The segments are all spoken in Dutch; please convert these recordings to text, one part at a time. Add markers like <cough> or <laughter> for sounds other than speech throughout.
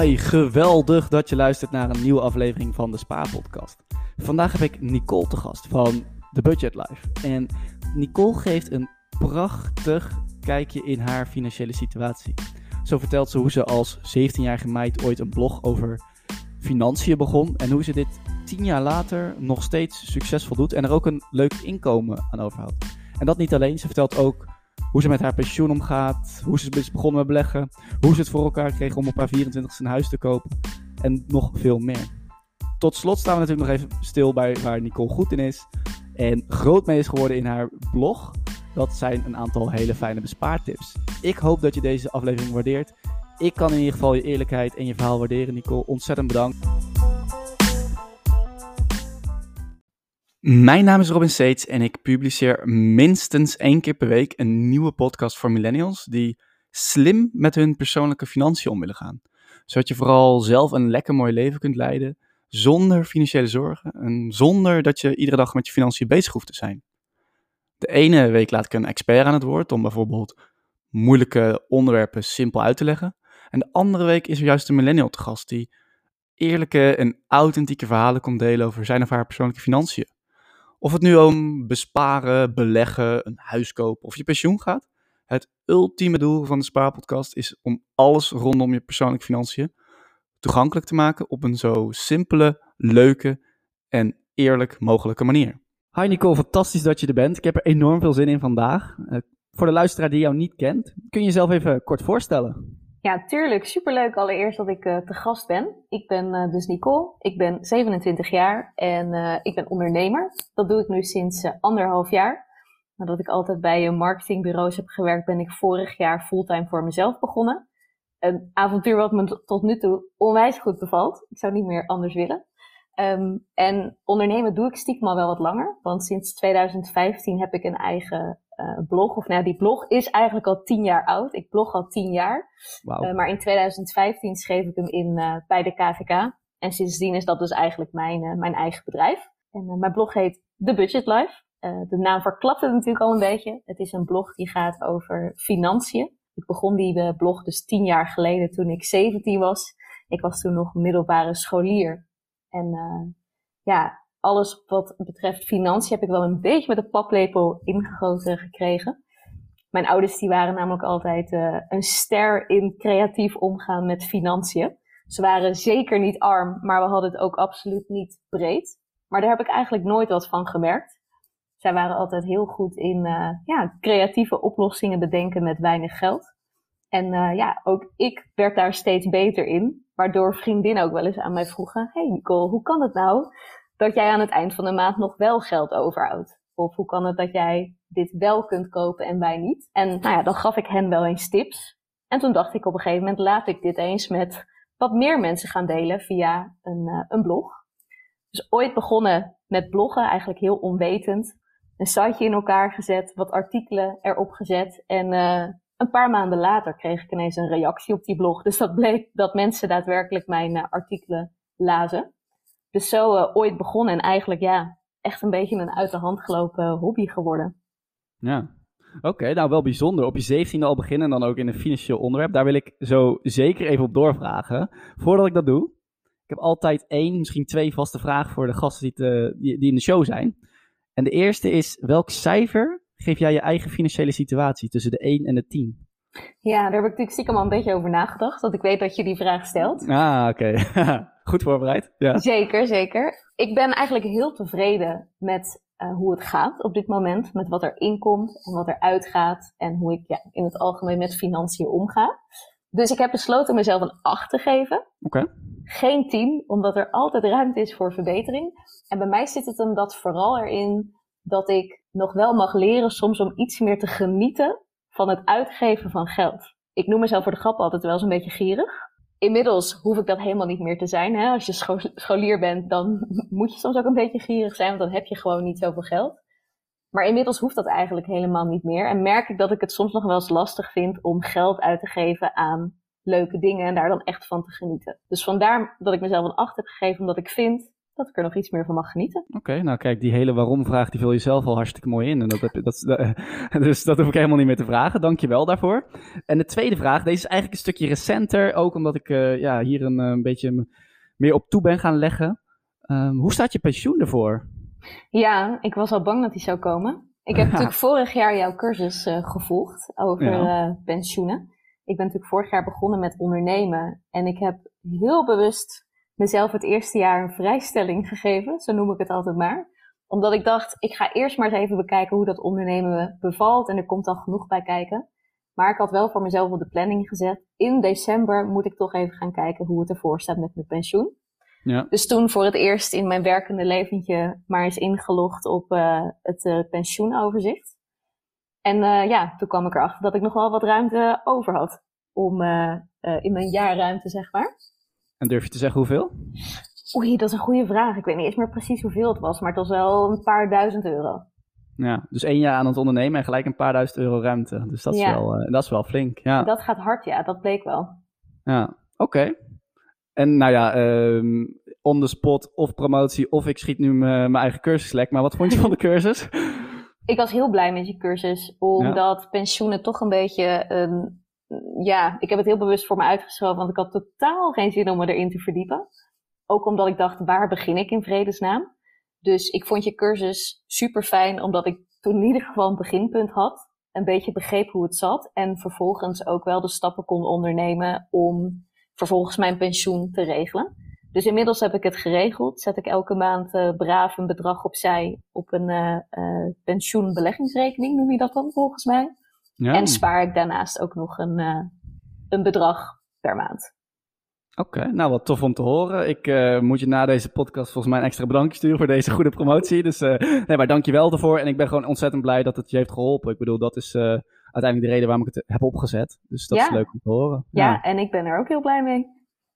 Hi, geweldig dat je luistert naar een nieuwe aflevering van de Spa-podcast. Vandaag heb ik Nicole te gast van The Budget Life. En Nicole geeft een prachtig kijkje in haar financiële situatie. Zo vertelt ze hoe ze als 17-jarige meid ooit een blog over financiën begon en hoe ze dit 10 jaar later nog steeds succesvol doet en er ook een leuk inkomen aan overhoudt. En dat niet alleen, ze vertelt ook hoe ze met haar pensioen omgaat, hoe ze is begonnen met beleggen, hoe ze het voor elkaar kreeg om op haar 24 een huis te kopen en nog veel meer. Tot slot staan we natuurlijk nog even stil bij waar Nicole goed in is en groot mee is geworden in haar blog. Dat zijn een aantal hele fijne bespaartips. Ik hoop dat je deze aflevering waardeert. Ik kan in ieder geval je eerlijkheid en je verhaal waarderen, Nicole. Ontzettend bedankt. Mijn naam is Robin Seets en ik publiceer minstens één keer per week een nieuwe podcast voor millennials die slim met hun persoonlijke financiën om willen gaan. Zodat je vooral zelf een lekker mooi leven kunt leiden zonder financiële zorgen en zonder dat je iedere dag met je financiën bezig hoeft te zijn. De ene week laat ik een expert aan het woord om bijvoorbeeld moeilijke onderwerpen simpel uit te leggen. En de andere week is er juist een millennial te gast die eerlijke en authentieke verhalen komt delen over zijn of haar persoonlijke financiën. Of het nu om besparen, beleggen, een huis kopen of je pensioen gaat. Het ultieme doel van de Spaarpodcast is om alles rondom je persoonlijke financiën toegankelijk te maken op een zo simpele, leuke en eerlijk mogelijke manier. Hi Nicole, fantastisch dat je er bent. Ik heb er enorm veel zin in vandaag. Uh, voor de luisteraar die jou niet kent, kun je jezelf even kort voorstellen? Ja, tuurlijk. Superleuk allereerst dat ik uh, te gast ben. Ik ben uh, dus Nicole. Ik ben 27 jaar en uh, ik ben ondernemer. Dat doe ik nu sinds anderhalf jaar. Nadat ik altijd bij marketingbureaus heb gewerkt, ben ik vorig jaar fulltime voor mezelf begonnen. Een avontuur wat me tot nu toe onwijs goed bevalt. Ik zou niet meer anders willen. Um, en ondernemen doe ik stiekem al wel wat langer. Want sinds 2015 heb ik een eigen uh, blog. Of nou, die blog is eigenlijk al tien jaar oud. Ik blog al tien jaar. Wow. Uh, maar in 2015 schreef ik hem in uh, bij de KVK. En sindsdien is dat dus eigenlijk mijn, mijn eigen bedrijf. En mijn blog heet The Budget Life. de naam verklapt het natuurlijk al een beetje. Het is een blog die gaat over financiën. Ik begon die blog dus tien jaar geleden toen ik 17 was. Ik was toen nog middelbare scholier. En ja, alles wat betreft financiën heb ik wel een beetje met de paplepel ingegoten gekregen. Mijn ouders die waren namelijk altijd uh, een ster in creatief omgaan met financiën. Ze waren zeker niet arm, maar we hadden het ook absoluut niet breed. Maar daar heb ik eigenlijk nooit wat van gemerkt. Zij waren altijd heel goed in uh, ja, creatieve oplossingen bedenken met weinig geld. En uh, ja, ook ik werd daar steeds beter in. Waardoor vriendinnen ook wel eens aan mij vroegen: Hey Nicole, hoe kan het nou dat jij aan het eind van de maand nog wel geld overhoudt? Of hoe kan het dat jij dit wel kunt kopen en wij niet? En nou ja, dan gaf ik hen wel eens tips. En toen dacht ik op een gegeven moment, laat ik dit eens met wat meer mensen gaan delen via een, uh, een blog. Dus ooit begonnen met bloggen, eigenlijk heel onwetend. Een siteje in elkaar gezet, wat artikelen erop gezet. En uh, een paar maanden later kreeg ik ineens een reactie op die blog. Dus dat bleek dat mensen daadwerkelijk mijn uh, artikelen lazen. Dus zo uh, ooit begonnen en eigenlijk ja, echt een beetje een uit de hand gelopen hobby geworden. Ja, oké. Okay, nou wel bijzonder. Op je zeventiende al beginnen en dan ook in een financieel onderwerp. Daar wil ik zo zeker even op doorvragen. Voordat ik dat doe, ik heb altijd één, misschien twee vaste vragen voor de gasten die, te, die, die in de show zijn. En de eerste is, welk cijfer geef jij je eigen financiële situatie tussen de 1 en de 10? Ja, daar heb ik natuurlijk stiekem al een beetje over nagedacht, want ik weet dat je die vraag stelt. Ah, oké. Okay. <laughs> Goed voorbereid. Ja. Zeker, zeker. Ik ben eigenlijk heel tevreden met uh, hoe het gaat op dit moment. Met wat er inkomt en wat er uitgaat. En hoe ik ja, in het algemeen met financiën omga. Dus ik heb besloten mezelf een 8 te geven. Oké. Okay. Geen 10, omdat er altijd ruimte is voor verbetering. En bij mij zit het hem dat vooral erin dat ik nog wel mag leren soms om iets meer te genieten van het uitgeven van geld. Ik noem mezelf voor de grap altijd wel eens een beetje gierig. Inmiddels hoef ik dat helemaal niet meer te zijn. Hè? Als je scho scholier bent, dan moet je soms ook een beetje gierig zijn, want dan heb je gewoon niet zoveel geld. Maar inmiddels hoeft dat eigenlijk helemaal niet meer. En merk ik dat ik het soms nog wel eens lastig vind om geld uit te geven aan leuke dingen en daar dan echt van te genieten. Dus vandaar dat ik mezelf een 8 heb gegeven, omdat ik vind dat ik er nog iets meer van mag genieten. Oké, nou kijk, die hele waarom-vraag die vul je zelf al hartstikke mooi in. En dat heb, dat, <laughs> dus dat hoef ik helemaal niet meer te vragen. Dank je wel daarvoor. En de tweede vraag, deze is eigenlijk een stukje recenter. Ook omdat ik uh, ja, hier een, een beetje meer op toe ben gaan leggen. Um, hoe staat je pensioen ervoor? Ja, ik was al bang dat die zou komen. Ik heb <laughs> natuurlijk vorig jaar jouw cursus uh, gevolgd over ja. uh, pensioenen. Ik ben natuurlijk vorig jaar begonnen met ondernemen. En ik heb heel bewust mezelf het eerste jaar een vrijstelling gegeven. Zo noem ik het altijd maar. Omdat ik dacht, ik ga eerst maar eens even bekijken hoe dat ondernemen bevalt. En er komt dan genoeg bij kijken. Maar ik had wel voor mezelf op de planning gezet. In december moet ik toch even gaan kijken hoe het ervoor staat met mijn pensioen. Ja. Dus toen voor het eerst in mijn werkende leventje maar eens ingelogd op uh, het uh, pensioenoverzicht. En uh, ja, toen kwam ik erachter dat ik nog wel wat ruimte over had. Om in mijn jaarruimte, zeg maar. En durf je te zeggen hoeveel? Oei, dat is een goede vraag. Ik weet niet eens meer precies hoeveel het was, maar het was wel een paar duizend euro. Ja, dus één jaar aan het ondernemen en gelijk een paar duizend euro ruimte. Dus dat is, wel, dat is wel flink. Ja. Dat gaat hard, ja, dat bleek wel. Ja, oké. En nou ja, um, on the spot of promotie of ik schiet nu mijn eigen cursus lek. Maar wat vond je van de <laughs> cursus? ik was heel blij met je cursus, omdat ja. pensioenen toch een beetje een... Ja, ik heb het heel bewust voor me uitgeschoven, want ik had totaal geen zin om me erin te verdiepen. Ook omdat ik dacht, waar begin ik in vredesnaam? Dus ik vond je cursus super fijn, omdat ik toen in ieder geval een beginpunt had. Een beetje begreep hoe het zat. En vervolgens ook wel de stappen kon ondernemen om vervolgens mijn pensioen te regelen. Dus inmiddels heb ik het geregeld. Zet ik elke maand uh, braaf een bedrag opzij op een uh, uh, pensioenbeleggingsrekening, noem je dat dan volgens mij. Ja. En spaar ik daarnaast ook nog een, een bedrag per maand. Oké, nou wat tof om te horen. Ik moet je na deze podcast volgens mij een extra bedankje sturen voor deze goede promotie. Dus nee, maar dank je wel daarvoor. En ik ben gewoon ontzettend blij dat het je heeft geholpen. Ik bedoel, dat is uiteindelijk de reden waarom ik het heb opgezet. Dus dat ja. is leuk om te horen. Ja, ja, en ik ben er ook heel blij mee.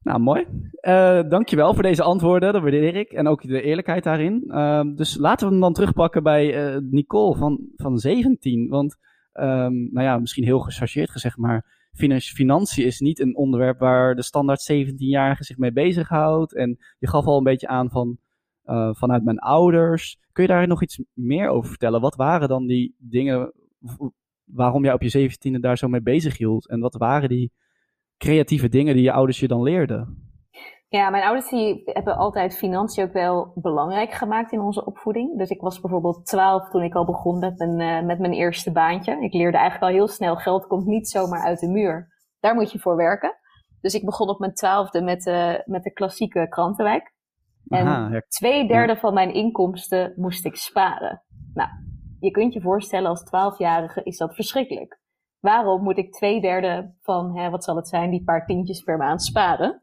Nou, mooi. Uh, dankjewel voor deze antwoorden, dat waardeer ik. En ook de eerlijkheid daarin. Uh, dus laten we hem dan terugpakken bij uh, Nicole van, van 17. Want, um, nou ja, misschien heel gechargeerd gezegd, maar financiën is niet een onderwerp waar de standaard 17-jarige zich mee bezighoudt. En je gaf al een beetje aan van, uh, vanuit mijn ouders. Kun je daar nog iets meer over vertellen? Wat waren dan die dingen waarom jij op je 17e daar zo mee bezig hield? En wat waren die creatieve dingen die je ouders je dan leerden? Ja, mijn ouders die hebben altijd financiën ook wel belangrijk gemaakt in onze opvoeding. Dus ik was bijvoorbeeld twaalf toen ik al begon met mijn, uh, met mijn eerste baantje. Ik leerde eigenlijk al heel snel, geld komt niet zomaar uit de muur. Daar moet je voor werken. Dus ik begon op mijn twaalfde met, uh, met de klassieke krantenwijk. En Aha, ja. twee derde ja. van mijn inkomsten moest ik sparen. Nou, je kunt je voorstellen als twaalfjarige is dat verschrikkelijk waarom moet ik twee derde van, hè, wat zal het zijn, die paar tientjes per maand sparen?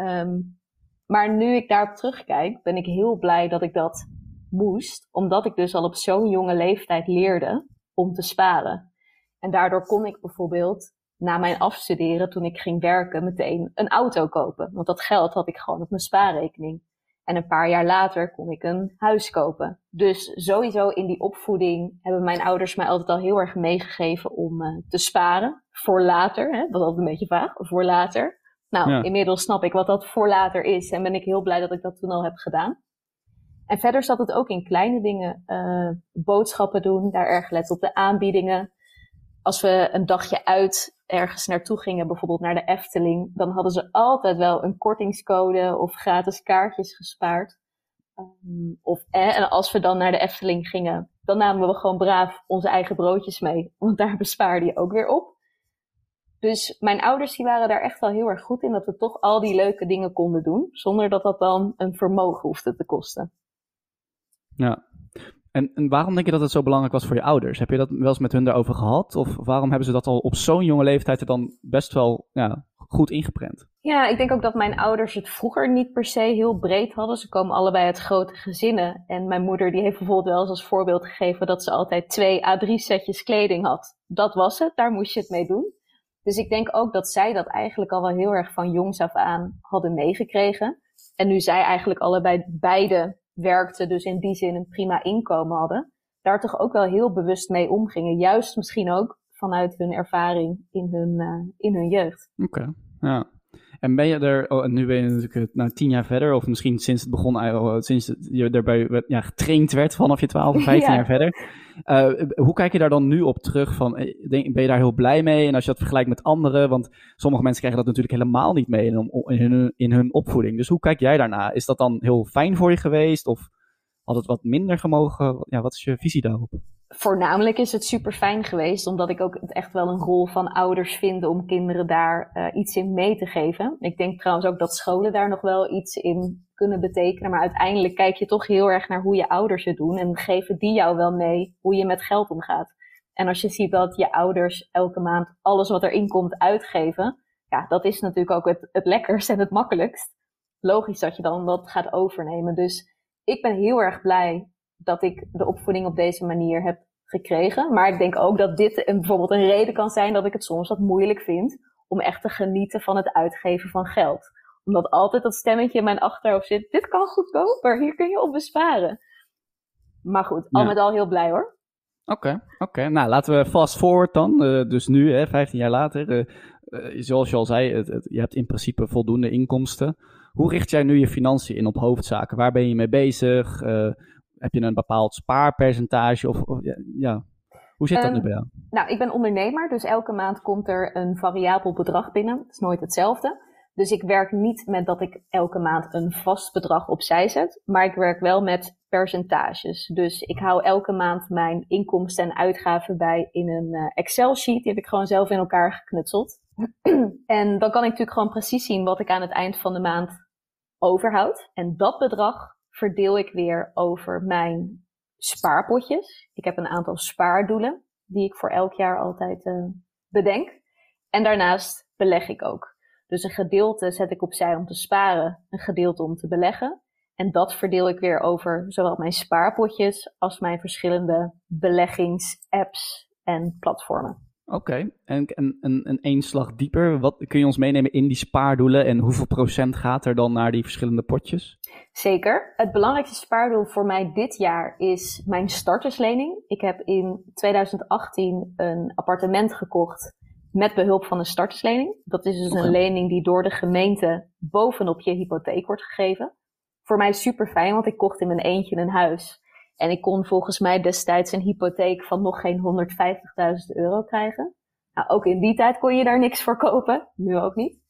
Um, maar nu ik daarop terugkijk, ben ik heel blij dat ik dat moest, omdat ik dus al op zo'n jonge leeftijd leerde om te sparen. En daardoor kon ik bijvoorbeeld na mijn afstuderen, toen ik ging werken, meteen een auto kopen. Want dat geld had ik gewoon op mijn spaarrekening. En een paar jaar later kon ik een huis kopen. Dus sowieso in die opvoeding hebben mijn ouders mij altijd al heel erg meegegeven om uh, te sparen. Voor later, hè? dat was altijd een beetje vaag, voor later. Nou, ja. inmiddels snap ik wat dat voor later is en ben ik heel blij dat ik dat toen al heb gedaan. En verder zat het ook in kleine dingen. Uh, boodschappen doen, daar erg let op de aanbiedingen. Als we een dagje uit ergens naartoe gingen, bijvoorbeeld naar de Efteling, dan hadden ze altijd wel een kortingscode of gratis kaartjes gespaard. Um, of, eh, en als we dan naar de Efteling gingen, dan namen we gewoon braaf onze eigen broodjes mee, want daar bespaarde je ook weer op. Dus mijn ouders die waren daar echt wel heel erg goed in dat we toch al die leuke dingen konden doen, zonder dat dat dan een vermogen hoefde te kosten. Ja, en, en, waarom denk je dat het zo belangrijk was voor je ouders? Heb je dat wel eens met hun daarover gehad? Of waarom hebben ze dat al op zo'n jonge leeftijd er dan best wel ja, goed ingeprent? Ja, ik denk ook dat mijn ouders het vroeger niet per se heel breed hadden. Ze komen allebei uit grote gezinnen. En mijn moeder die heeft bijvoorbeeld wel eens als voorbeeld gegeven dat ze altijd twee A3 setjes kleding had. Dat was het, daar moest je het mee doen. Dus ik denk ook dat zij dat eigenlijk al wel heel erg van jongs af aan hadden meegekregen. En nu zij eigenlijk allebei beide werkte, dus in die zin een prima inkomen hadden, daar toch ook wel heel bewust mee omgingen. Juist misschien ook vanuit hun ervaring in hun, uh, in hun jeugd. Oké, ja. En ben je er, oh, nu ben je natuurlijk nou, tien jaar verder, of misschien sinds het begon, uh, sinds je erbij ja, getraind werd vanaf je 12 of <laughs> 15 jaar verder. Uh, hoe kijk je daar dan nu op terug? Van, ben je daar heel blij mee? En als je dat vergelijkt met anderen, want sommige mensen krijgen dat natuurlijk helemaal niet mee in, in, hun, in hun opvoeding. Dus hoe kijk jij daarna? Is dat dan heel fijn voor je geweest? Of had het wat minder gemogen? Ja, wat is je visie daarop? Voornamelijk is het super fijn geweest, omdat ik ook het echt wel een rol van ouders vind om kinderen daar uh, iets in mee te geven. Ik denk trouwens ook dat scholen daar nog wel iets in kunnen betekenen, maar uiteindelijk kijk je toch heel erg naar hoe je ouders het doen en geven die jou wel mee hoe je met geld omgaat. En als je ziet dat je ouders elke maand alles wat erin komt uitgeven, ja, dat is natuurlijk ook het, het lekkerst en het makkelijkst. Logisch dat je dan dat gaat overnemen. Dus ik ben heel erg blij dat ik de opvoeding op deze manier heb gekregen. Maar ik denk ook dat dit een, bijvoorbeeld een reden kan zijn dat ik het soms wat moeilijk vind om echt te genieten van het uitgeven van geld. Omdat altijd dat stemmetje in mijn achterhoofd zit, dit kan goedkoper, hier kun je op besparen. Maar goed, al met al heel blij hoor. Oké, oké. Nou, laten we fast forward dan. Uh, dus nu, hè, 15 jaar later. Uh, uh, zoals je al zei, het, het, je hebt in principe voldoende inkomsten. Hoe richt jij nu je financiën in op hoofdzaken? Waar ben je mee bezig? Heb je een bepaald spaarpercentage? Of, of ja, hoe zit dat nu ehm, bij jou? Nou, ik ben ondernemer, dus elke maand komt er een variabel bedrag binnen. Het is nooit hetzelfde. Dus ik werk niet met dat ik elke maand een vast bedrag opzij zet, maar ik werk wel met percentages. Dus ik hou elke maand mijn inkomsten en uitgaven bij in een uh, Excel-sheet. Die heb ik gewoon zelf in elkaar geknutseld. <clears throat> en dan kan ik natuurlijk gewoon precies zien wat ik aan het eind van de maand overhoud. En dat bedrag verdeel ik weer over mijn spaarpotjes. Ik heb een aantal spaardoelen die ik voor elk jaar altijd uh, bedenk. En daarnaast beleg ik ook. Dus een gedeelte zet ik opzij om te sparen, een gedeelte om te beleggen. En dat verdeel ik weer over zowel mijn spaarpotjes als mijn verschillende beleggingsapps en platformen. Oké, en, en, en, en één slag dieper, wat kun je ons meenemen in die spaardoelen en hoeveel procent gaat er dan naar die verschillende potjes? Zeker. Het belangrijkste spaardoel voor mij dit jaar is mijn starterslening. Ik heb in 2018 een appartement gekocht met behulp van een starterslening. Dat is dus een lening die door de gemeente bovenop je hypotheek wordt gegeven. Voor mij super fijn, want ik kocht in mijn eentje een huis. En ik kon volgens mij destijds een hypotheek van nog geen 150.000 euro krijgen. Nou, ook in die tijd kon je daar niks voor kopen. Nu ook niet.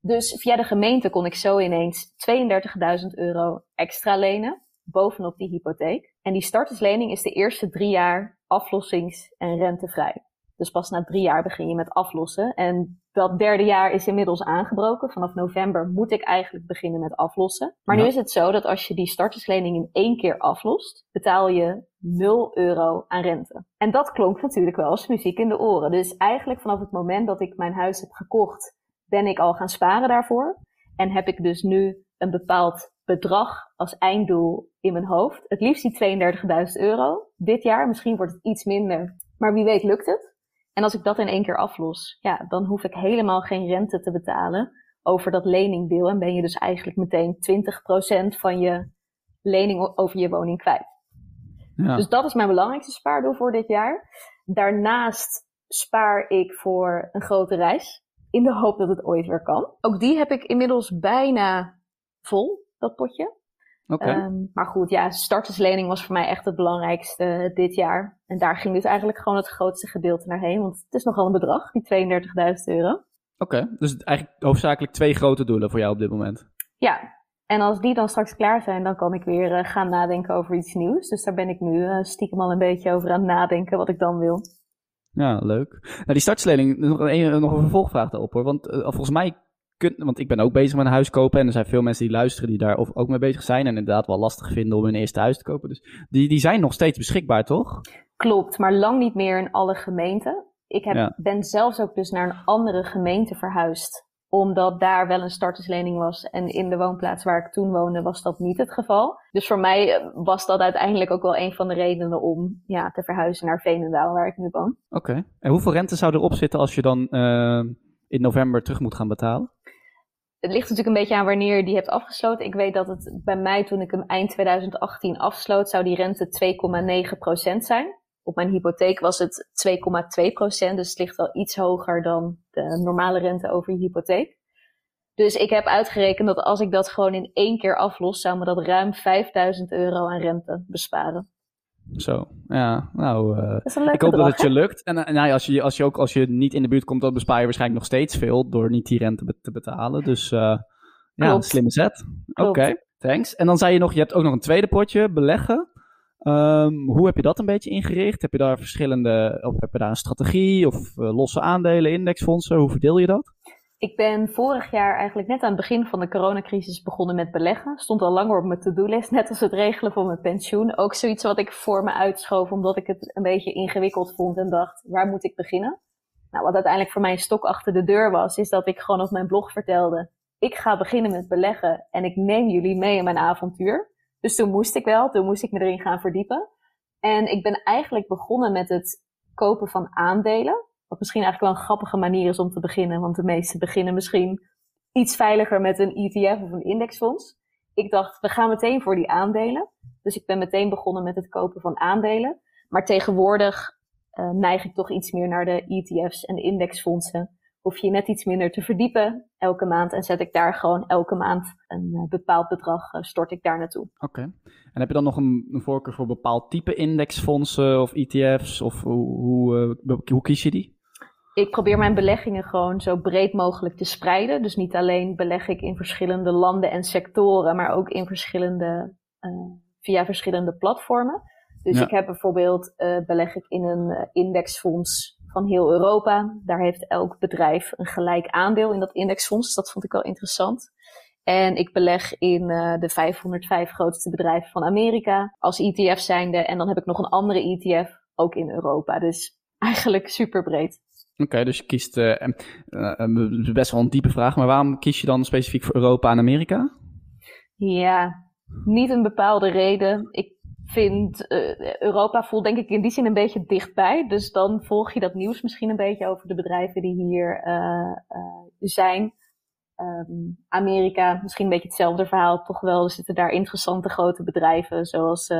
Dus via de gemeente kon ik zo ineens 32.000 euro extra lenen. Bovenop die hypotheek. En die starterslening is de eerste drie jaar aflossings- en rentevrij. Dus pas na drie jaar begin je met aflossen. En dat derde jaar is inmiddels aangebroken. Vanaf november moet ik eigenlijk beginnen met aflossen. Maar nu is het zo dat als je die starterslening in één keer aflost, betaal je 0 euro aan rente. En dat klonk natuurlijk wel als muziek in de oren. Dus eigenlijk vanaf het moment dat ik mijn huis heb gekocht, ben ik al gaan sparen daarvoor. En heb ik dus nu een bepaald bedrag als einddoel in mijn hoofd. Het liefst die 32.000 euro dit jaar. Misschien wordt het iets minder. Maar wie weet lukt het. En als ik dat in één keer aflos, ja, dan hoef ik helemaal geen rente te betalen over dat leningdeel. En ben je dus eigenlijk meteen 20% van je lening over je woning kwijt. Ja. Dus dat is mijn belangrijkste spaardoel voor dit jaar. Daarnaast spaar ik voor een grote reis. In de hoop dat het ooit weer kan. Ook die heb ik inmiddels bijna vol, dat potje. Ehm, maar goed, ja, starterslening was voor mij echt het belangrijkste eh, dit jaar. En daar ging dus eigenlijk gewoon het grootste gedeelte naar heen. Want het is nogal een bedrag, die 32.000 euro. Oké, dus eigenlijk hoofdzakelijk twee grote doelen voor jou op dit moment. Ja, en als die dan straks klaar zijn, dan kan ik weer uh, gaan nadenken over iets nieuws. Dus daar ben ik nu uh, stiekem al een beetje over aan het nadenken wat ik dan wil. Ja, leuk. Nou, die startslening, nog een, nog een vervolgvraag daarop hoor. Want volgens mij want ik ben ook bezig met een huis kopen en er zijn veel mensen die luisteren die daar ook mee bezig zijn en inderdaad wel lastig vinden om hun eerste huis te kopen. Dus die, die zijn nog steeds beschikbaar, toch? Klopt, maar lang niet meer in alle gemeenten. Ik heb, ben zelfs ook dus naar een andere gemeente verhuisd, omdat daar wel een starterslening was en in de woonplaats waar ik toen woonde was dat niet het geval. Dus voor mij eh, was dat uiteindelijk ook wel een van de redenen om ja, te verhuizen naar Veenendaal, waar ik nu woon. Oké, en hoeveel rente zou erop zitten als je dan uh, in november terug moet gaan betalen? Het ligt natuurlijk een beetje aan wanneer je die hebt afgesloten. Ik weet dat het bij mij, toen ik hem eind 2018 afsloot, zou die rente 2,9% zijn. Op mijn hypotheek was het 2,2%, dus het ligt wel iets hoger dan de normale rente over je hypotheek. Dus ik heb uitgerekend dat als ik dat gewoon in één keer aflos, zou me dat ruim 5000 euro aan rente besparen. Zo, ja, nou, uh, ik hoop dat het je lukt. En uh, nou, als, je, als je ook als je niet in de buurt komt, dan bespaar je waarschijnlijk nog steeds veel door niet die rente te betalen. Dus uh, ja, een slimme zet. Oké, thanks. En dan zei je nog, je hebt ook nog een tweede potje, beleggen. Um, hoe heb je dat een beetje ingericht? Heb je daar verschillende, of heb je daar een strategie of losse aandelen, indexfondsen? Hoe verdeel je dat? Ik ben vorig jaar eigenlijk net aan het begin van de coronacrisis begonnen met beleggen. Stond al langer op mijn to-do-list, net als het regelen van mijn pensioen. Ook zoiets wat ik voor me uitschoof, omdat ik het een beetje ingewikkeld vond en dacht, waar moet ik beginnen? Nou, wat uiteindelijk voor mij een stok achter de deur was, is dat ik gewoon op mijn blog vertelde, ik ga beginnen met beleggen en ik neem jullie mee in mijn avontuur. Dus toen moest ik wel, toen moest ik me erin gaan verdiepen. En ik ben eigenlijk begonnen met het kopen van aandelen. Wat misschien eigenlijk wel een grappige manier is om te beginnen. Want de meesten beginnen misschien iets veiliger met een ETF of een indexfonds. Ik dacht, we gaan meteen voor die aandelen. Dus ik ben meteen begonnen met het kopen van aandelen. Maar tegenwoordig uh, neig ik toch iets meer naar de ETF's en de indexfondsen. Hoef je net iets minder te verdiepen elke maand. En zet ik daar gewoon elke maand een uh, bepaald bedrag, uh, stort ik daar naartoe. Oké. En heb je dan nog een, voorkeur voor bepaald type indexfondsen of ETF's? Of hoe, hoe kies je die? Ik probeer mijn beleggingen gewoon zo breed mogelijk te spreiden. Dus niet alleen beleg ik in verschillende landen en sectoren, maar ook in verschillende, uh, via verschillende platformen. Dus ik heb bijvoorbeeld, uh, beleg ik in een eh, indexfonds van heel Europa. Daar heeft elk bedrijf een gelijk aandeel in dat indexfonds. Dus dat vond ik wel interessant. En ik beleg in uh, de 505 grootste bedrijven van Amerika als ETF zijnde. En dan heb ik nog een andere ETF, ook in Europa. Dus eigenlijk super breed. Oké, dus je kiest, uh, best wel een diepe vraag, maar waarom kies je dan specifiek voor Europa en Amerika? Ja, niet een bepaalde reden. Ik vind, uh, Europa voelt denk ik in die zin een beetje dichtbij. Dus dan volg je dat nieuws misschien een beetje over de bedrijven die hier zijn. Um, Amerika, misschien een beetje hetzelfde verhaal, toch wel. Er zitten daar interessante grote bedrijven zoals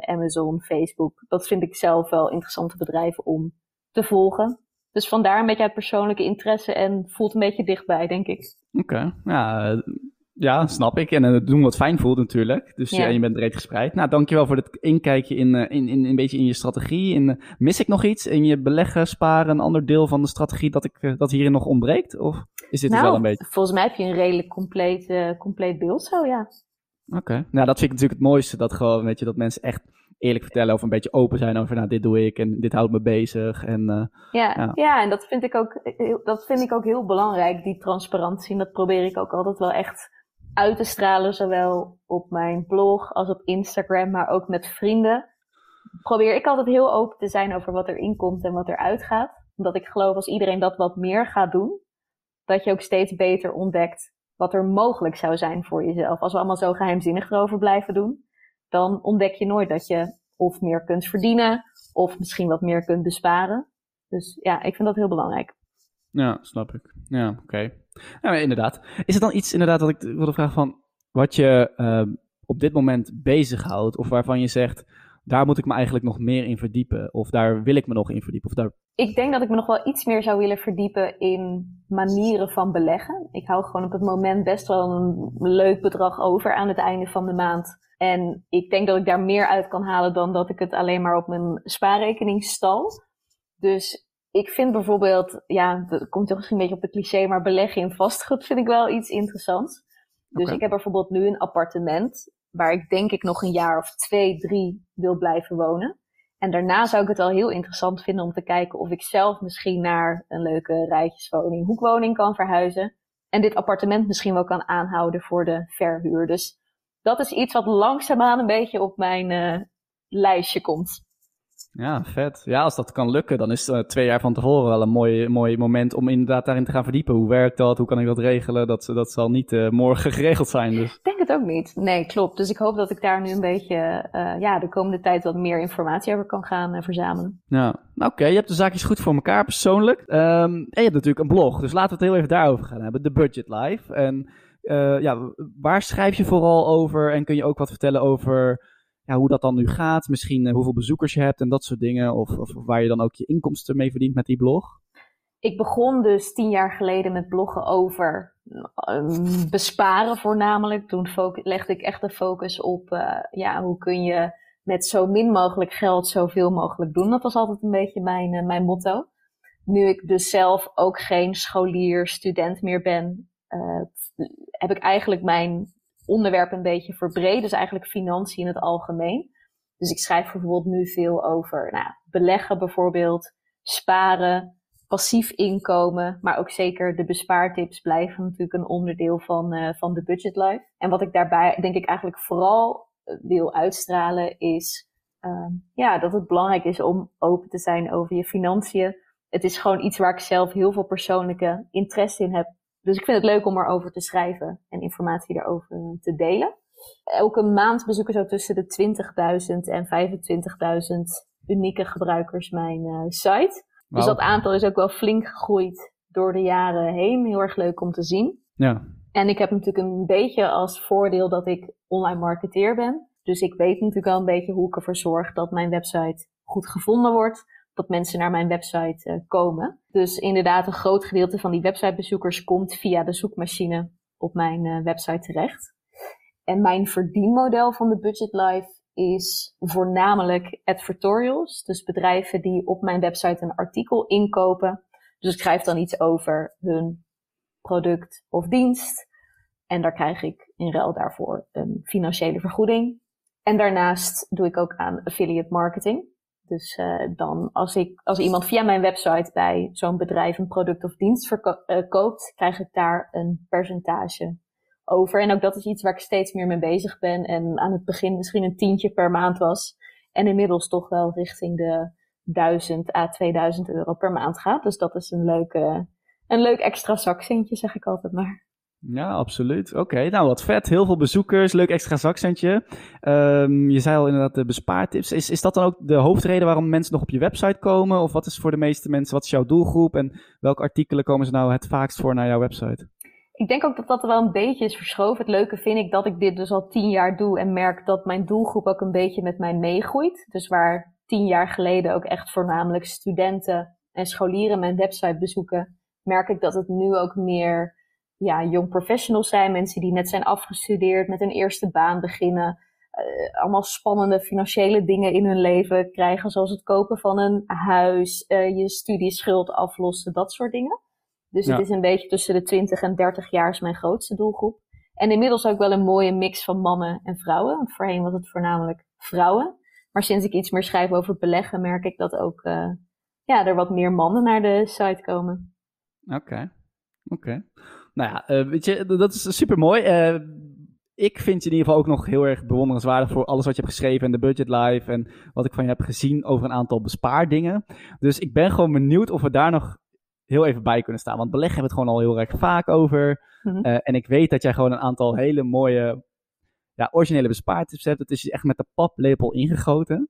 Amazon, Facebook. Dat vind ik zelf wel interessante bedrijven om te volgen. Dus vandaar een beetje uit persoonlijke interesse en voelt een beetje dichtbij, denk ik. Oké, ja, ja, snap ik. En het doen wat fijn voelt natuurlijk. Dus ja. je bent breed gespreid. Nou, dankjewel voor het inkijkje in, in, in, een beetje in je strategie. In, mis ik nog iets in je beleggen, sparen, een ander deel van de strategie dat, ik, dat hierin nog ontbreekt? Of is dit nou, wel een beetje? Volgens mij heb je een redelijk compleet, uh, compleet beeld zo, ja. Oké, nou dat vind ik natuurlijk het mooiste. Dat gewoon, weet je, dat mensen echt eerlijk vertellen of een beetje open zijn over, nou, dit doe ik en dit houdt me bezig. En, uh, ja, ja, ja. en dat vind, ik ook, dat vind ik ook heel belangrijk, die transparantie. En dat probeer ik ook altijd wel echt uit te stralen, zowel op mijn blog als op Instagram, maar ook met vrienden. Probeer ik altijd heel open te zijn over wat er inkomt en wat er uitgaat. Omdat ik geloof als iedereen dat wat meer gaat doen, dat je ook steeds beter ontdekt wat er mogelijk zou zijn voor jezelf. Als we allemaal zo geheimzinnig erover blijven doen, dan ontdek je nooit dat je of meer kunt verdienen of misschien wat meer kunt besparen. Dus ja, ik vind dat heel belangrijk. Ja, snap ik. Ja, oké. Okay. Inderdaad. Is er dan iets inderdaad dat ik wilde vragen van wat je uh, op dit moment bezighoudt of waarvan je zegt, daar moet ik me eigenlijk nog meer in verdiepen of daar wil ik me nog in verdiepen? Of daar... Ik denk dat ik me nog wel iets meer zou willen verdiepen in manieren van beleggen. Ik hou gewoon op het moment best wel een leuk bedrag over aan het einde van de maand en ik denk dat ik daar meer uit kan halen dan dat ik het alleen maar op mijn spaarrekening stal. Dus ik vind bijvoorbeeld, ja, dat komt toch misschien een beetje op de cliché, maar beleggen in vastgoed vind ik wel iets interessants. Dus ik heb bijvoorbeeld nu een appartement waar ik denk ik nog een jaar of twee, drie wil blijven wonen. En daarna zou ik het al heel interessant vinden om te kijken of ik zelf misschien naar een leuke rijtjeswoning, hoekwoning kan verhuizen. En dit appartement misschien wel kan aanhouden voor de verhuur. Dus dat is iets wat langzaamaan een beetje op mijn uh, lijstje komt. Ja, vet. Ja, als dat kan lukken, dan is uh, twee jaar van tevoren wel een mooi, mooi moment om inderdaad daarin te gaan verdiepen. Hoe werkt dat? Hoe kan ik dat regelen? Dat, dat zal niet uh, morgen <laughs> geregeld zijn. Dus. Ik denk het ook niet. Nee, klopt. Dus ik hoop dat ik daar nu een beetje ja, de komende tijd wat meer informatie over kan gaan verzamelen. Ja, nou, oké. Je hebt de zaakjes goed voor elkaar persoonlijk. Um, en je hebt natuurlijk een blog. Dus laten we het heel even daarover gaan hebben. De Budget Life. En ja, waar schrijf je vooral over? En kun je ook wat vertellen over hoe dat dan nu gaat? Misschien uh, hoeveel bezoekers je hebt en dat soort dingen. Of, of, waar je dan ook je inkomsten mee verdient met die blog? ik begon dus tien jaar geleden met bloggen over um, besparen voornamelijk. Toen legde ik echt de focus op uh, ja, hoe kun je met zo min mogelijk geld zoveel mogelijk doen. Dat was altijd een beetje mijn, mijn motto. Nu ik dus zelf ook geen scholier, student meer ben, heb ik eigenlijk mijn onderwerp een beetje verbreden. Dus eigenlijk financiën in het algemeen. Dus ik schrijf bijvoorbeeld nu veel over nou, beleggen bijvoorbeeld, sparen, passief inkomen, maar ook zeker de bespaartips blijven natuurlijk een onderdeel van, uh, van de budget life. En wat ik daarbij denk ik eigenlijk vooral eh, wil uitstralen is uh, ja, dat het belangrijk is om open te zijn over je financiën. Het is gewoon iets waar ik zelf heel veel persoonlijke interesse in heb. Dus ik vind het leuk om erover te schrijven en informatie daarover eh, te delen. Elke maand bezoeken zo tussen de 20.000 en 25.000 unieke gebruikers mijn uh, site. Dus dat aantal is ook wel flink gegroeid door de jaren heen. Heel erg leuk om te zien. Ja. En ik heb natuurlijk een beetje als voordeel dat ik online marketeer ben. Dus ik weet natuurlijk wel een beetje hoe ik ervoor zorg dat mijn website goed gevonden wordt. Dat mensen naar mijn website uh, komen. Dus inderdaad, een groot gedeelte van die websitebezoekers komt via de zoekmachine op mijn uh, website terecht. En mijn verdienmodel van de Budget Life is voornamelijk advertorials. Dus bedrijven die op mijn website een artikel inkopen. Dus ik schrijf dan iets over hun product of dienst. En daar krijg ik in ruil daarvoor een financiële vergoeding. En daarnaast doe ik ook aan affiliate marketing. Dus uh, dan als, ik, als iemand via mijn website bij zo'n bedrijf een product of dienst verkoopt, uh, krijg ik daar een percentage over. En ook dat is iets waar ik steeds meer mee bezig ben. En aan het begin misschien een tientje per maand was. En inmiddels toch wel richting de 1000 à 2000 euro per maand gaat. Dus dat is een, leuke, een leuk extra zakcentje, zeg ik altijd maar. Ja, absoluut. Oké, nou wat vet. Heel veel bezoekers, leuk extra zakcentje. Um, je zei al inderdaad de bespaartips. Is, is dat dan ook de hoofdreden waarom mensen nog op je website komen? Of wat is voor de meeste mensen, wat is jouw doelgroep? En welke artikelen komen ze nou het vaakst voor naar jouw website? ik denk ook dat dat wel een beetje is verschoven. Het leuke vind ik dat ik dit dus al tien jaar doe en merk dat mijn doelgroep ook een beetje met mij meegroeit. Dus waar tien jaar geleden ook echt voornamelijk studenten en scholieren mijn website bezoeken, merk ik dat het nu ook meer ja, young professionals zijn. Mensen die net zijn afgestudeerd, met een eerste baan beginnen. Uh, allemaal spannende financiële dingen in hun leven krijgen, zoals het kopen van een huis, uh, je studieschuld aflossen, dat soort dingen. Dus het is een beetje tussen de 20 en 30 jaar is mijn grootste doelgroep. En inmiddels ook wel een mooie mix van mannen en vrouwen. Want voorheen was het voornamelijk vrouwen. Maar sinds ik iets meer schrijf over beleggen, merk ik dat ook uh, ja, er wat meer mannen naar de site komen. Oké, okay. oké. Okay. Nou ja, uh, weet je, dat is super mooi. Uh, ik vind je in ieder geval ook nog heel erg bewonderenswaardig voor alles wat je hebt geschreven en de budget live en wat ik van je heb gezien over een aantal bespaardingen. Dus ik ben gewoon benieuwd of we daar nog heel even bij kunnen staan. Want beleggen hebben we het gewoon al heel erg vaak over. Mm -hmm. uh, en ik weet dat jij gewoon een aantal hele mooie, ja, originele bespaartips hebt. Het is echt met de paplepel ingegoten.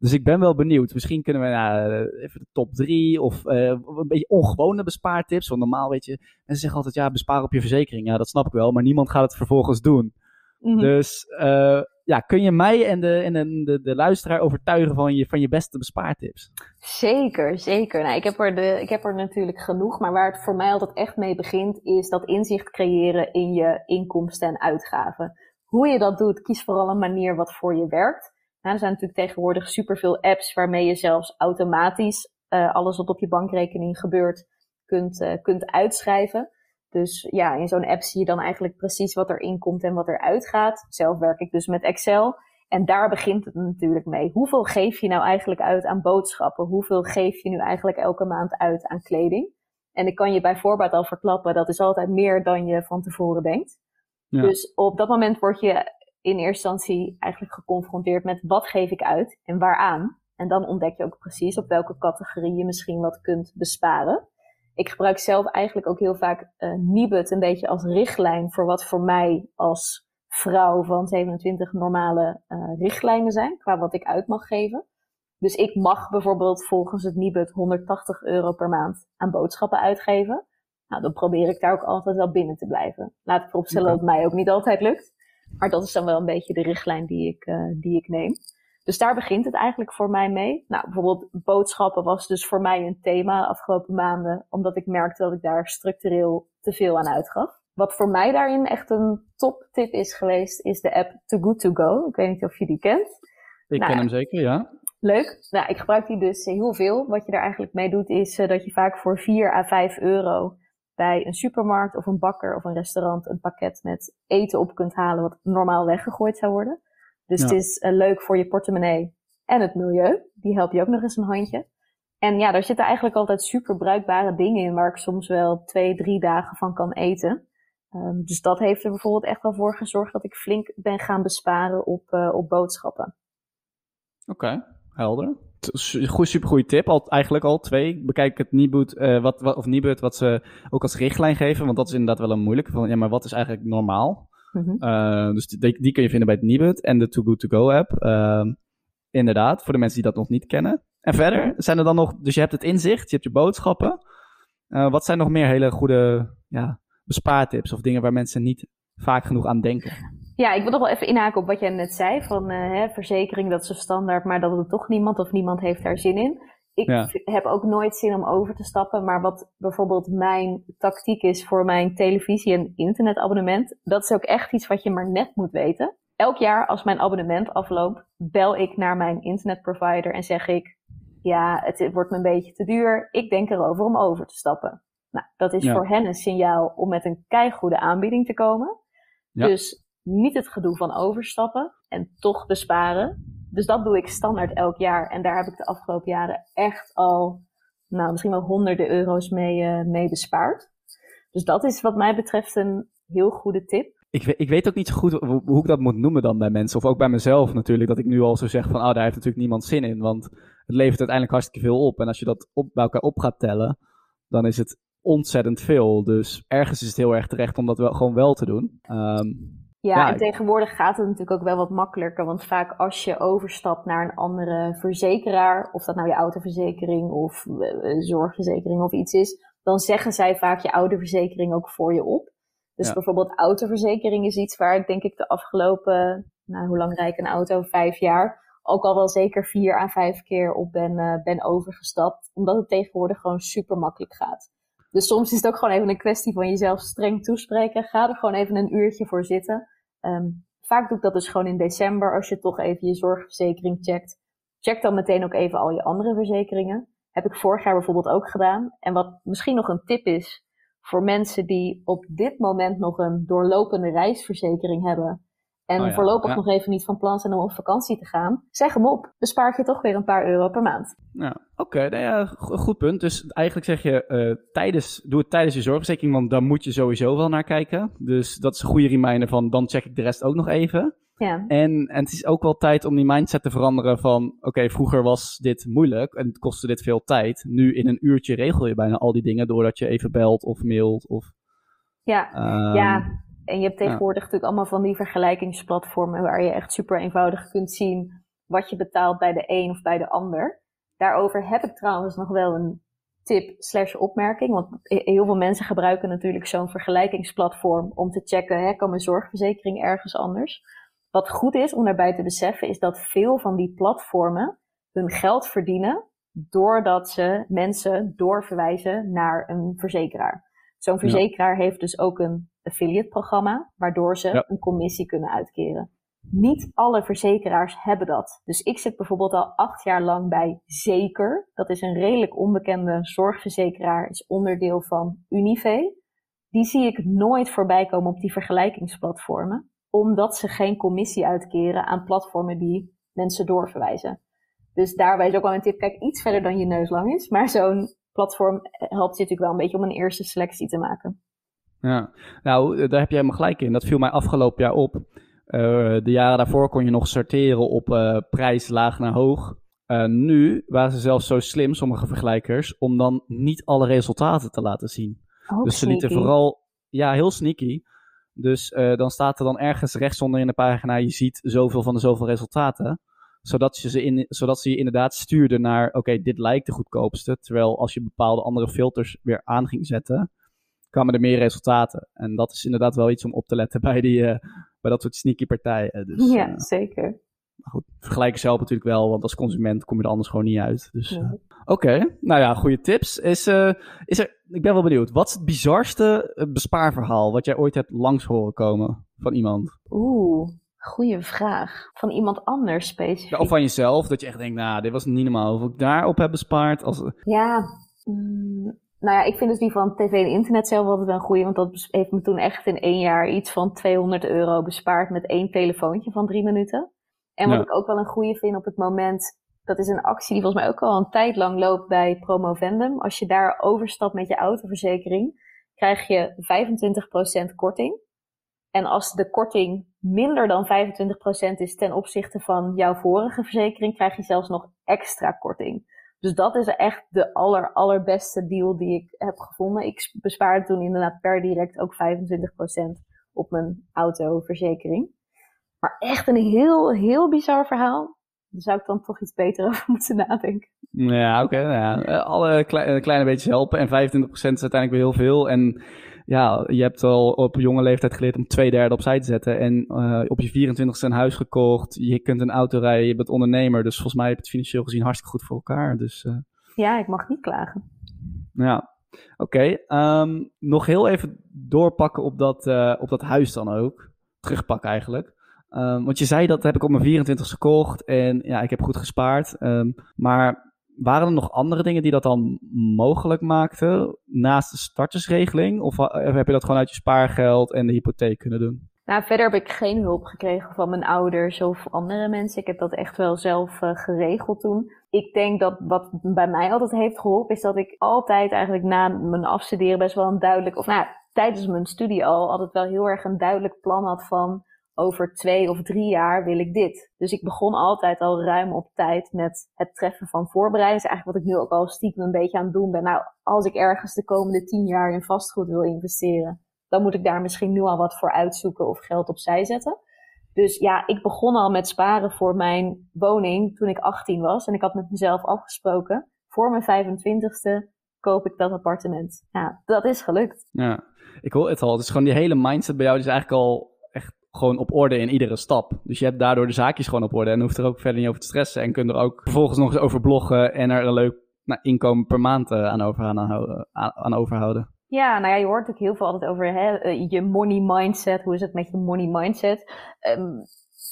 Dus ik ben wel benieuwd. Misschien kunnen we uh, even de top drie of uh, een beetje ongewone bespaartips. Want normaal weet je, mensen zeggen altijd ja, bespaar op je verzekering. Ja, dat snap ik wel, maar niemand gaat het vervolgens doen. Mm -hmm. Dus uh, ja, kun je mij en, de, en de, de, de, luisteraar overtuigen van je, van je beste bespaartips? Zeker, zeker. Nou, ik, heb er de, ik heb er natuurlijk genoeg, maar waar het voor mij altijd echt mee begint, is dat inzicht creëren in je inkomsten en uitgaven. Hoe je dat doet, kies vooral een manier wat voor je werkt. Nou, er zijn natuurlijk tegenwoordig superveel apps waarmee je zelfs automatisch uh, alles wat op je bankrekening gebeurt kunt, uh, kunt uitschrijven. Dus ja, in zo'n app zie je dan eigenlijk precies wat erin komt en wat eruit gaat. Zelf werk ik dus met Excel. En daar begint het natuurlijk mee. Hoeveel geef je nou eigenlijk uit aan boodschappen? Hoeveel geef je nu eigenlijk elke maand uit aan kleding? En ik kan je bij voorbaat al verklappen, dat is altijd meer dan je van tevoren denkt. Ja. Dus op dat moment word je in eerste instantie eigenlijk geconfronteerd met wat geef ik uit en waaraan. En dan ontdek je ook precies op welke categorie je misschien wat kunt besparen ik gebruik zelf eigenlijk ook heel vaak uh, Nibud een beetje als richtlijn voor wat voor mij als vrouw van 27 normale uh, richtlijnen zijn, qua wat ik uit mag geven. Dus ik mag bijvoorbeeld volgens het Nibud 180 euro per maand aan boodschappen uitgeven. Nou, dan probeer ik daar ook altijd wel binnen te blijven. Laat ik erop stellen dat het mij ook niet altijd lukt. Maar dat is dan wel een beetje de richtlijn die ik, uh, die ik neem. Dus daar begint het eigenlijk voor mij mee. Nou, bijvoorbeeld boodschappen was dus voor mij een thema de afgelopen maanden, omdat ik merkte dat ik daar structureel te veel aan uitgaf. Wat voor mij daarin echt een top tip is geweest, is de app Too Good To Go. Ik weet niet of je die kent. Ik Nou, ken hem zeker, ja. Leuk. Nou, ik gebruik die dus heel veel. Wat je daar eigenlijk mee doet, is eh, dat je vaak voor 4 à 5 euro bij een supermarkt of een bakker of een restaurant een pakket met eten op kunt halen wat normaal weggegooid zou worden. Dus Ja. het is eh, leuk voor je portemonnee en het milieu. Die help je ook nog eens een handje. En ja, daar zitten eigenlijk altijd super bruikbare dingen in waar ik soms wel twee, drie dagen van kan eten. Ehm, dus dat heeft er bijvoorbeeld echt wel voor gezorgd dat ik flink ben gaan besparen op, eh, op boodschappen. Oké, helder. Supergoeie tip. Al, eigenlijk al twee. Bekijk het Nibud, eh wat, wat, of Nibud, wat ze ook als richtlijn geven. Want dat is inderdaad wel een moeilijke. Van, ja, maar wat is eigenlijk normaal? Mhm. Eh, dus die, die kun je vinden bij het Nibud en de Too Good To Go app. Ehm, inderdaad, voor de mensen die dat nog niet kennen. En verder zijn er dan nog, dus je hebt het inzicht, je hebt je boodschappen. Eh, wat zijn nog meer hele goede ja, bespaartips of dingen waar mensen niet vaak genoeg aan denken? Ja, ik wil nog wel even inhaken op wat jij net zei. Van eh, hè, verzekering, dat is een standaard, maar dat het toch niemand of niemand heeft daar zin in. Ik Ja. heb ook nooit zin om over te stappen. Maar wat bijvoorbeeld mijn tactiek is voor mijn televisie- en internetabonnement, dat is ook echt iets wat je maar net moet weten. Elk jaar als mijn abonnement afloopt, bel ik naar mijn internetprovider en zeg ik, ja, het wordt me een beetje te duur. Ik denk erover om over te stappen. Nou, dat is Ja. voor hen een signaal om met een keigoede aanbieding te komen. Ja. Dus niet het gedoe van overstappen en toch besparen. Dus dat doe ik standaard elk jaar. En daar heb ik de afgelopen jaren echt al, nou, misschien wel honderden euro's mee, eh, mee bespaard. Dus dat is wat mij betreft een heel goede tip. Ik ik weet ook niet zo goed hoe, hoe ik dat moet noemen dan bij mensen. Of ook bij mezelf natuurlijk. Dat ik nu al zo zeg van, oh, daar heeft natuurlijk niemand zin in. Want het levert uiteindelijk hartstikke veel op. En als je dat op, bij elkaar op gaat tellen, dan is het ontzettend veel. Dus ergens is het heel erg terecht om dat wel, gewoon wel te doen. Ehm, Ja, Ja, en tegenwoordig gaat het natuurlijk ook wel wat makkelijker. Want vaak als je overstapt naar een andere verzekeraar, of dat nou je autoverzekering of eh, eh, zorgverzekering of iets is, dan zeggen zij vaak je oude verzekering ook voor je op. Dus Ja. bijvoorbeeld autoverzekering is iets waar ik denk ik de afgelopen, nou hoe lang rijd ik een auto? Vijf jaar. Ook al wel zeker vier à vijf keer op ben, eh, ben overgestapt. Omdat het tegenwoordig gewoon super makkelijk gaat. Dus soms is het ook gewoon even een kwestie van jezelf streng toespreken. Ga er gewoon even een uurtje voor zitten. Ehm, vaak doe ik dat dus gewoon in december als je toch even je zorgverzekering checkt. Check dan meteen ook even al je andere verzekeringen. Heb ik vorig jaar bijvoorbeeld ook gedaan. En wat misschien nog een tip is voor mensen die op dit moment nog een doorlopende reisverzekering hebben. En Oh ja, voorlopig ja. nog even niet van plan zijn om op vakantie te gaan. Zeg hem op. Bespaart je toch weer een paar euro per maand. Ja, oké, nou ja, go- goed punt. Dus eigenlijk zeg je, eh, tijdens, doe het tijdens je zorgverzekering, want daar moet je sowieso wel naar kijken. Dus dat is een goede reminder van, dan check ik de rest ook nog even. Ja, En, en het is ook wel tijd om die mindset te veranderen van, oké, vroeger was dit moeilijk en het kostte dit veel tijd. Nu in een uurtje regel je bijna al die dingen doordat je even belt of mailt of... ja. ehm, Ja, en je hebt tegenwoordig natuurlijk allemaal van die vergelijkingsplatformen waar je echt super eenvoudig kunt zien wat je betaalt bij de een of bij de ander. Daarover heb ik trouwens nog wel een tip slash opmerking, want he- heel veel mensen gebruiken natuurlijk zo'n vergelijkingsplatform om te checken, hè, kan mijn zorgverzekering ergens anders? Wat goed is om daarbij te beseffen is dat veel van die platformen hun geld verdienen doordat ze mensen doorverwijzen naar een verzekeraar. Zo'n verzekeraar heeft dus ook een affiliate programma, waardoor ze Ja. een commissie kunnen uitkeren. Niet alle verzekeraars hebben dat. Dus ik zit bijvoorbeeld al acht jaar lang bij Zeker. Dat is een redelijk onbekende zorgverzekeraar, is onderdeel van Unive. Die zie ik nooit voorbij komen op die vergelijkingsplatformen, omdat ze geen commissie uitkeren aan platformen die mensen doorverwijzen. Dus daarbij is ook wel een tip, kijk iets verder dan je neus lang is, maar zo'n platform helpt je natuurlijk wel een beetje om een eerste selectie te maken. Ja, nou, eh, daar heb je helemaal gelijk in. Dat viel mij afgelopen jaar op. Eh, de jaren daarvoor kon je nog sorteren op eh, prijs laag naar hoog. Nu waren ze zelfs zo slim, sommige vergelijkers, om dan niet alle resultaten te laten zien. Dus ze lieten sneaky. vooral, ja, heel sneaky. Dus dan staat er dan ergens rechtsonder in de pagina, je ziet zoveel van de zoveel resultaten. Zodat, je ze, in, zodat ze je inderdaad stuurden naar, oké, dit lijkt de goedkoopste. Terwijl als je bepaalde andere filters weer aan ging zetten, kwamen er meer resultaten. En dat is inderdaad wel iets om op te letten <laughs> bij, die, eh, bij dat soort sneaky partijen. Dus, Ja, eh, zeker. Maar goed, vergelijken zelf natuurlijk wel, want als consument kom je er anders gewoon niet uit. Dus, Oké, nou ja, goede tips. Is, uh, is er, ik ben wel benieuwd, wat is het bizarste bespaarverhaal wat jij ooit hebt langs horen komen van iemand? Oeh, goede vraag. Van iemand anders specifiek? Ja, of van jezelf, dat je echt denkt, nou, dit was niet normaal. Of ik daarop heb bespaard. Als... Ja, mm, nou ja, ik vind dus die van tv en internet zelf altijd wel een goede. Want dat heeft me toen echt in één jaar iets van 200 euro bespaard met één telefoontje van drie minuten. En wat ik ook wel een goede vind op het moment, dat is een actie die volgens mij ook al een tijd lang loopt bij Promovendum. Als je daar overstapt met je autoverzekering, krijg je 25% korting. En als de korting minder dan 25% is ten opzichte van jouw vorige verzekering, krijg je zelfs nog extra korting. Dus dat is echt de aller, allerbeste deal die ik heb gevonden. Ik bespaarde toen inderdaad per direct ook 25% op mijn autoverzekering. Maar echt een heel, heel bizar verhaal. Daar zou ik dan toch iets beter <laughs> over moeten nadenken. Ja, oké. Nou ja. Alle kleine, kleine beetjes helpen. En 25% is uiteindelijk weer heel veel. En ja, je hebt al op jonge leeftijd geleerd om twee derde opzij te zetten. En uh, op je 24ste een huis gekocht. Je kunt een auto rijden, je bent ondernemer. Dus volgens mij heb je het financieel gezien hartstikke goed voor elkaar. Dus, uh... Ja, ik mag niet klagen. Ja, oké. Okay, um, nog heel even doorpakken op dat, uh, op dat huis dan ook. Terugpakken eigenlijk. Um, want je zei dat heb ik op mijn 24ste gekocht. En ja, ik heb goed gespaard. Um, maar waren er nog andere dingen die dat dan mogelijk maakten naast de startersregeling? Of heb je dat gewoon uit je spaargeld en de hypotheek kunnen doen? Nou, verder heb ik geen hulp gekregen van mijn ouders of andere mensen. Ik heb dat echt wel zelf uh, geregeld toen. Ik denk dat wat bij mij altijd heeft geholpen, is dat ik altijd eigenlijk na mijn afstuderen best wel een duidelijk, of nou, tijdens mijn studie al, altijd wel heel erg een duidelijk plan had van over twee of drie jaar wil ik dit. Dus ik begon altijd al ruim op tijd met het treffen van voorbereidingen. Eigenlijk wat ik nu ook al stiekem een beetje aan het doen ben. Nou, als ik ergens de komende tien jaar in vastgoed wil investeren, dan moet ik daar misschien nu al wat voor uitzoeken of geld opzij zetten. Dus ja, ik begon al met sparen voor mijn woning toen ik 18 was. En ik had met mezelf afgesproken, voor mijn 25ste koop ik dat appartement. Ja, dat is gelukt. Ja, ik hoor het al. Is gewoon die hele mindset bij jou, is eigenlijk al gewoon op orde in iedere stap. Dus je hebt daardoor de zaakjes gewoon op orde en hoeft er ook verder niet over te stressen. En kunt er ook vervolgens nog eens over bloggen en er een leuk nou, inkomen per maand uh, aan, over, aan, aan, overhouden. Ja, nou ja, je hoort ook heel veel altijd over hè, eh, je money mindset. Hoe is het met je money mindset? Um,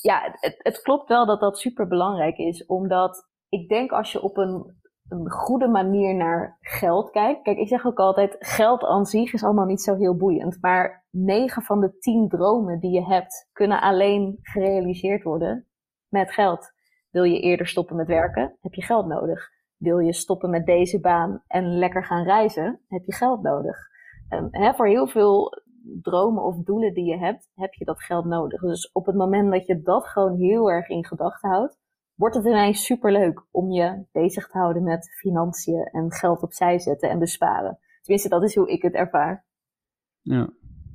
ja, het, het klopt wel dat dat super belangrijk is, omdat ik denk als je op een een goede manier naar geld kijkt. Kijk, ik zeg ook altijd, geld aan zich is allemaal niet zo heel boeiend. Maar 9 van de 10 dromen die je hebt, kunnen alleen gerealiseerd worden met geld. Wil je eerder stoppen met werken, heb je geld nodig. Wil je stoppen met deze baan en lekker gaan reizen, heb je geld nodig. Um, hè, voor heel veel dromen of doelen die je hebt, heb je dat geld nodig. Dus op het moment dat je dat gewoon heel erg in gedachten houdt, wordt het ineens superleuk om je bezig te houden met financiën en geld opzij zetten en besparen. Tenminste, dat is hoe ik het ervaar. Ja,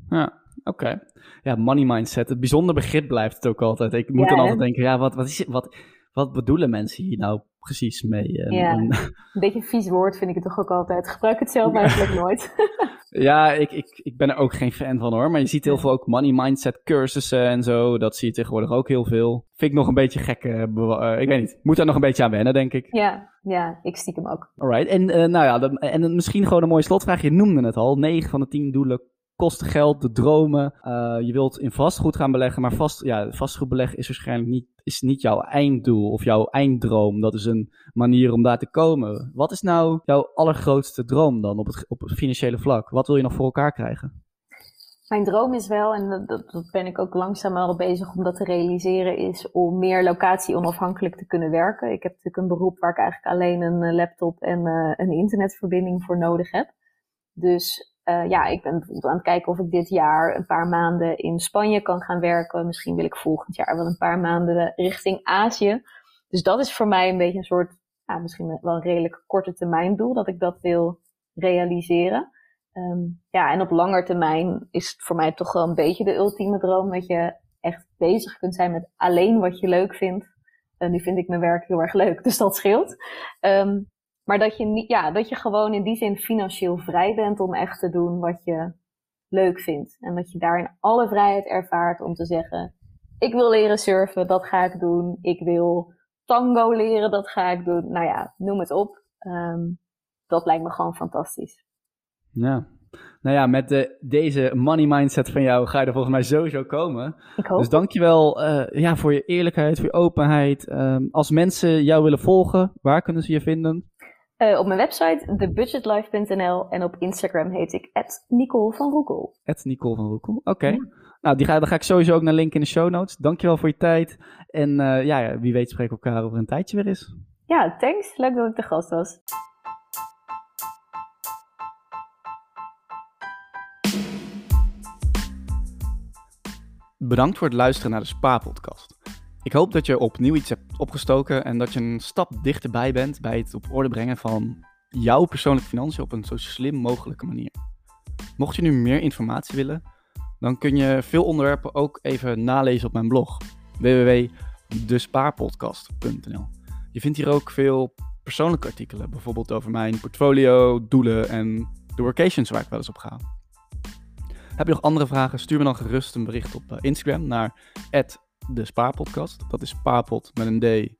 ja. Oké. Ja, money mindset. Het bijzonder begrip blijft het ook altijd. Ik moet dan altijd denken, ja, wat, wat, is, wat, wat bedoelen mensen hier nou precies mee? Ja, en... een beetje een vies woord vind ik het toch ook altijd. Gebruik het zelf eigenlijk nooit. <laughs> ja, ik, ik, ik ben er ook geen fan van hoor. Maar je ziet heel veel ook money mindset cursussen en zo. Dat zie je tegenwoordig ook heel veel. Vind ik nog een beetje gek. Uh, ik weet niet. Moet daar nog een beetje aan wennen, denk ik. Ja, ja ik stiekem ook. Alright. En uh, nou ja, dat, en misschien gewoon een mooie slotvraag. Je noemde het al. 9 van de 10 doelen kosten geld, de dromen. Uh, je wilt in vastgoed gaan beleggen, maar vast, ja, vastgoed beleggen is waarschijnlijk niet, is niet jouw einddoel of jouw einddroom. Dat is een manier om daar te komen. Wat is nou jouw allergrootste droom dan op het, op financiële vlak? Wat wil je nog voor elkaar krijgen? Mijn droom is wel, en dat, dat ben ik ook langzaam al bezig om dat te realiseren, is om meer locatie onafhankelijk te kunnen werken. Ik heb natuurlijk een beroep waar ik eigenlijk alleen een eh, laptop en uh, een internetverbinding voor nodig heb. Dus uh, ja, ik ben bijvoorbeeld aan het kijken of ik dit jaar een paar maanden in Spanje kan gaan werken. Misschien wil ik volgend jaar wel een paar maanden richting Azië. Dus dat is voor mij een beetje een soort, ja, misschien wel een redelijk korte termijn doel, dat ik dat wil realiseren. Um, ja, en op langer termijn is het voor mij toch wel een beetje de ultieme droom dat je echt bezig kunt zijn met alleen wat je leuk vindt. En nu vind ik mijn werk heel erg leuk, <laughs> dus dat scheelt. Um, maar dat je, niet, ja, dat je gewoon in die zin financieel vrij bent om echt te doen wat je leuk vindt. En dat je daarin alle vrijheid ervaart om te zeggen: ik wil leren surfen, dat ga ik doen. Ik wil tango leren, dat ga ik doen. Nou ja, noem het op. Ehm, dat lijkt me gewoon fantastisch. Ja, nou ja, met de, deze money mindset van jou ga je er volgens mij sowieso komen. Ik hoop Dus dankjewel uh, ja, voor je eerlijkheid, voor je openheid. Um, als mensen jou willen volgen, waar kunnen ze je vinden? Uh, op mijn website, thebudgetlife.nl en op Instagram heet ik Nicole van Roekel. Nicole van Roekel, oké. Okay. Ja. Nou, die ga, daar ga ik sowieso ook naar linken in de show notes. Dankjewel voor je tijd. En uh, ja, wie weet spreken we elkaar over een tijdje weer eens. Ja, thanks. Leuk dat ik de gast was. Bedankt voor het luisteren naar de Spa-podcast. Ik hoop dat je opnieuw iets hebt opgestoken en dat je een stap dichterbij bent bij het op orde brengen van jouw persoonlijke financiën op een zo slim mogelijke manier. Mocht je nu meer informatie willen, dan kun je veel onderwerpen ook even nalezen op mijn blog www.despaarpodcast.nl. Je vindt hier ook veel persoonlijke artikelen, bijvoorbeeld over mijn portfolio, doelen en de workations waar ik wel eens op ga. Heb je nog andere vragen? Stuur me dan gerust een bericht op eh, Instagram naar de Spaarpodcast. Dat is spaarpot met een D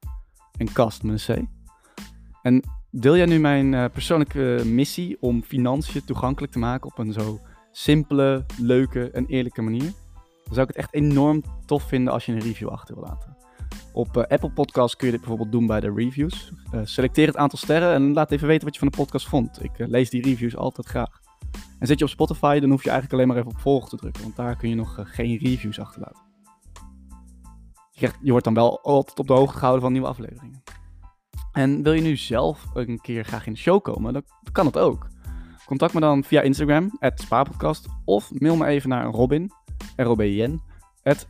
en kast met een C. En deel jij nu mijn uh, persoonlijke missie om financiën toegankelijk te maken op een zo simpele, leuke en eerlijke manier? Dan zou ik het echt enorm tof vinden als je een review achter wil laten. Op uh, Apple Podcasts kun je dit bijvoorbeeld doen bij de reviews. Uh, selecteer het aantal sterren en laat even weten wat je van de podcast vond. Ik lees die reviews altijd graag. En zit je op Spotify, dan hoef je eigenlijk alleen maar even op volgen te drukken, want daar kun je nog geen reviews achterlaten. Je, wordt dan wel altijd op de hoogte gehouden van nieuwe afleveringen. En wil je nu zelf een keer graag in de show komen, dan kan het ook. Contact me dan via Instagram, spaarpodcast, of mail me even naar Robin, at.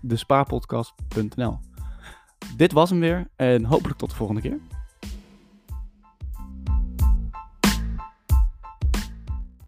Dit was hem weer en hopelijk tot de volgende keer.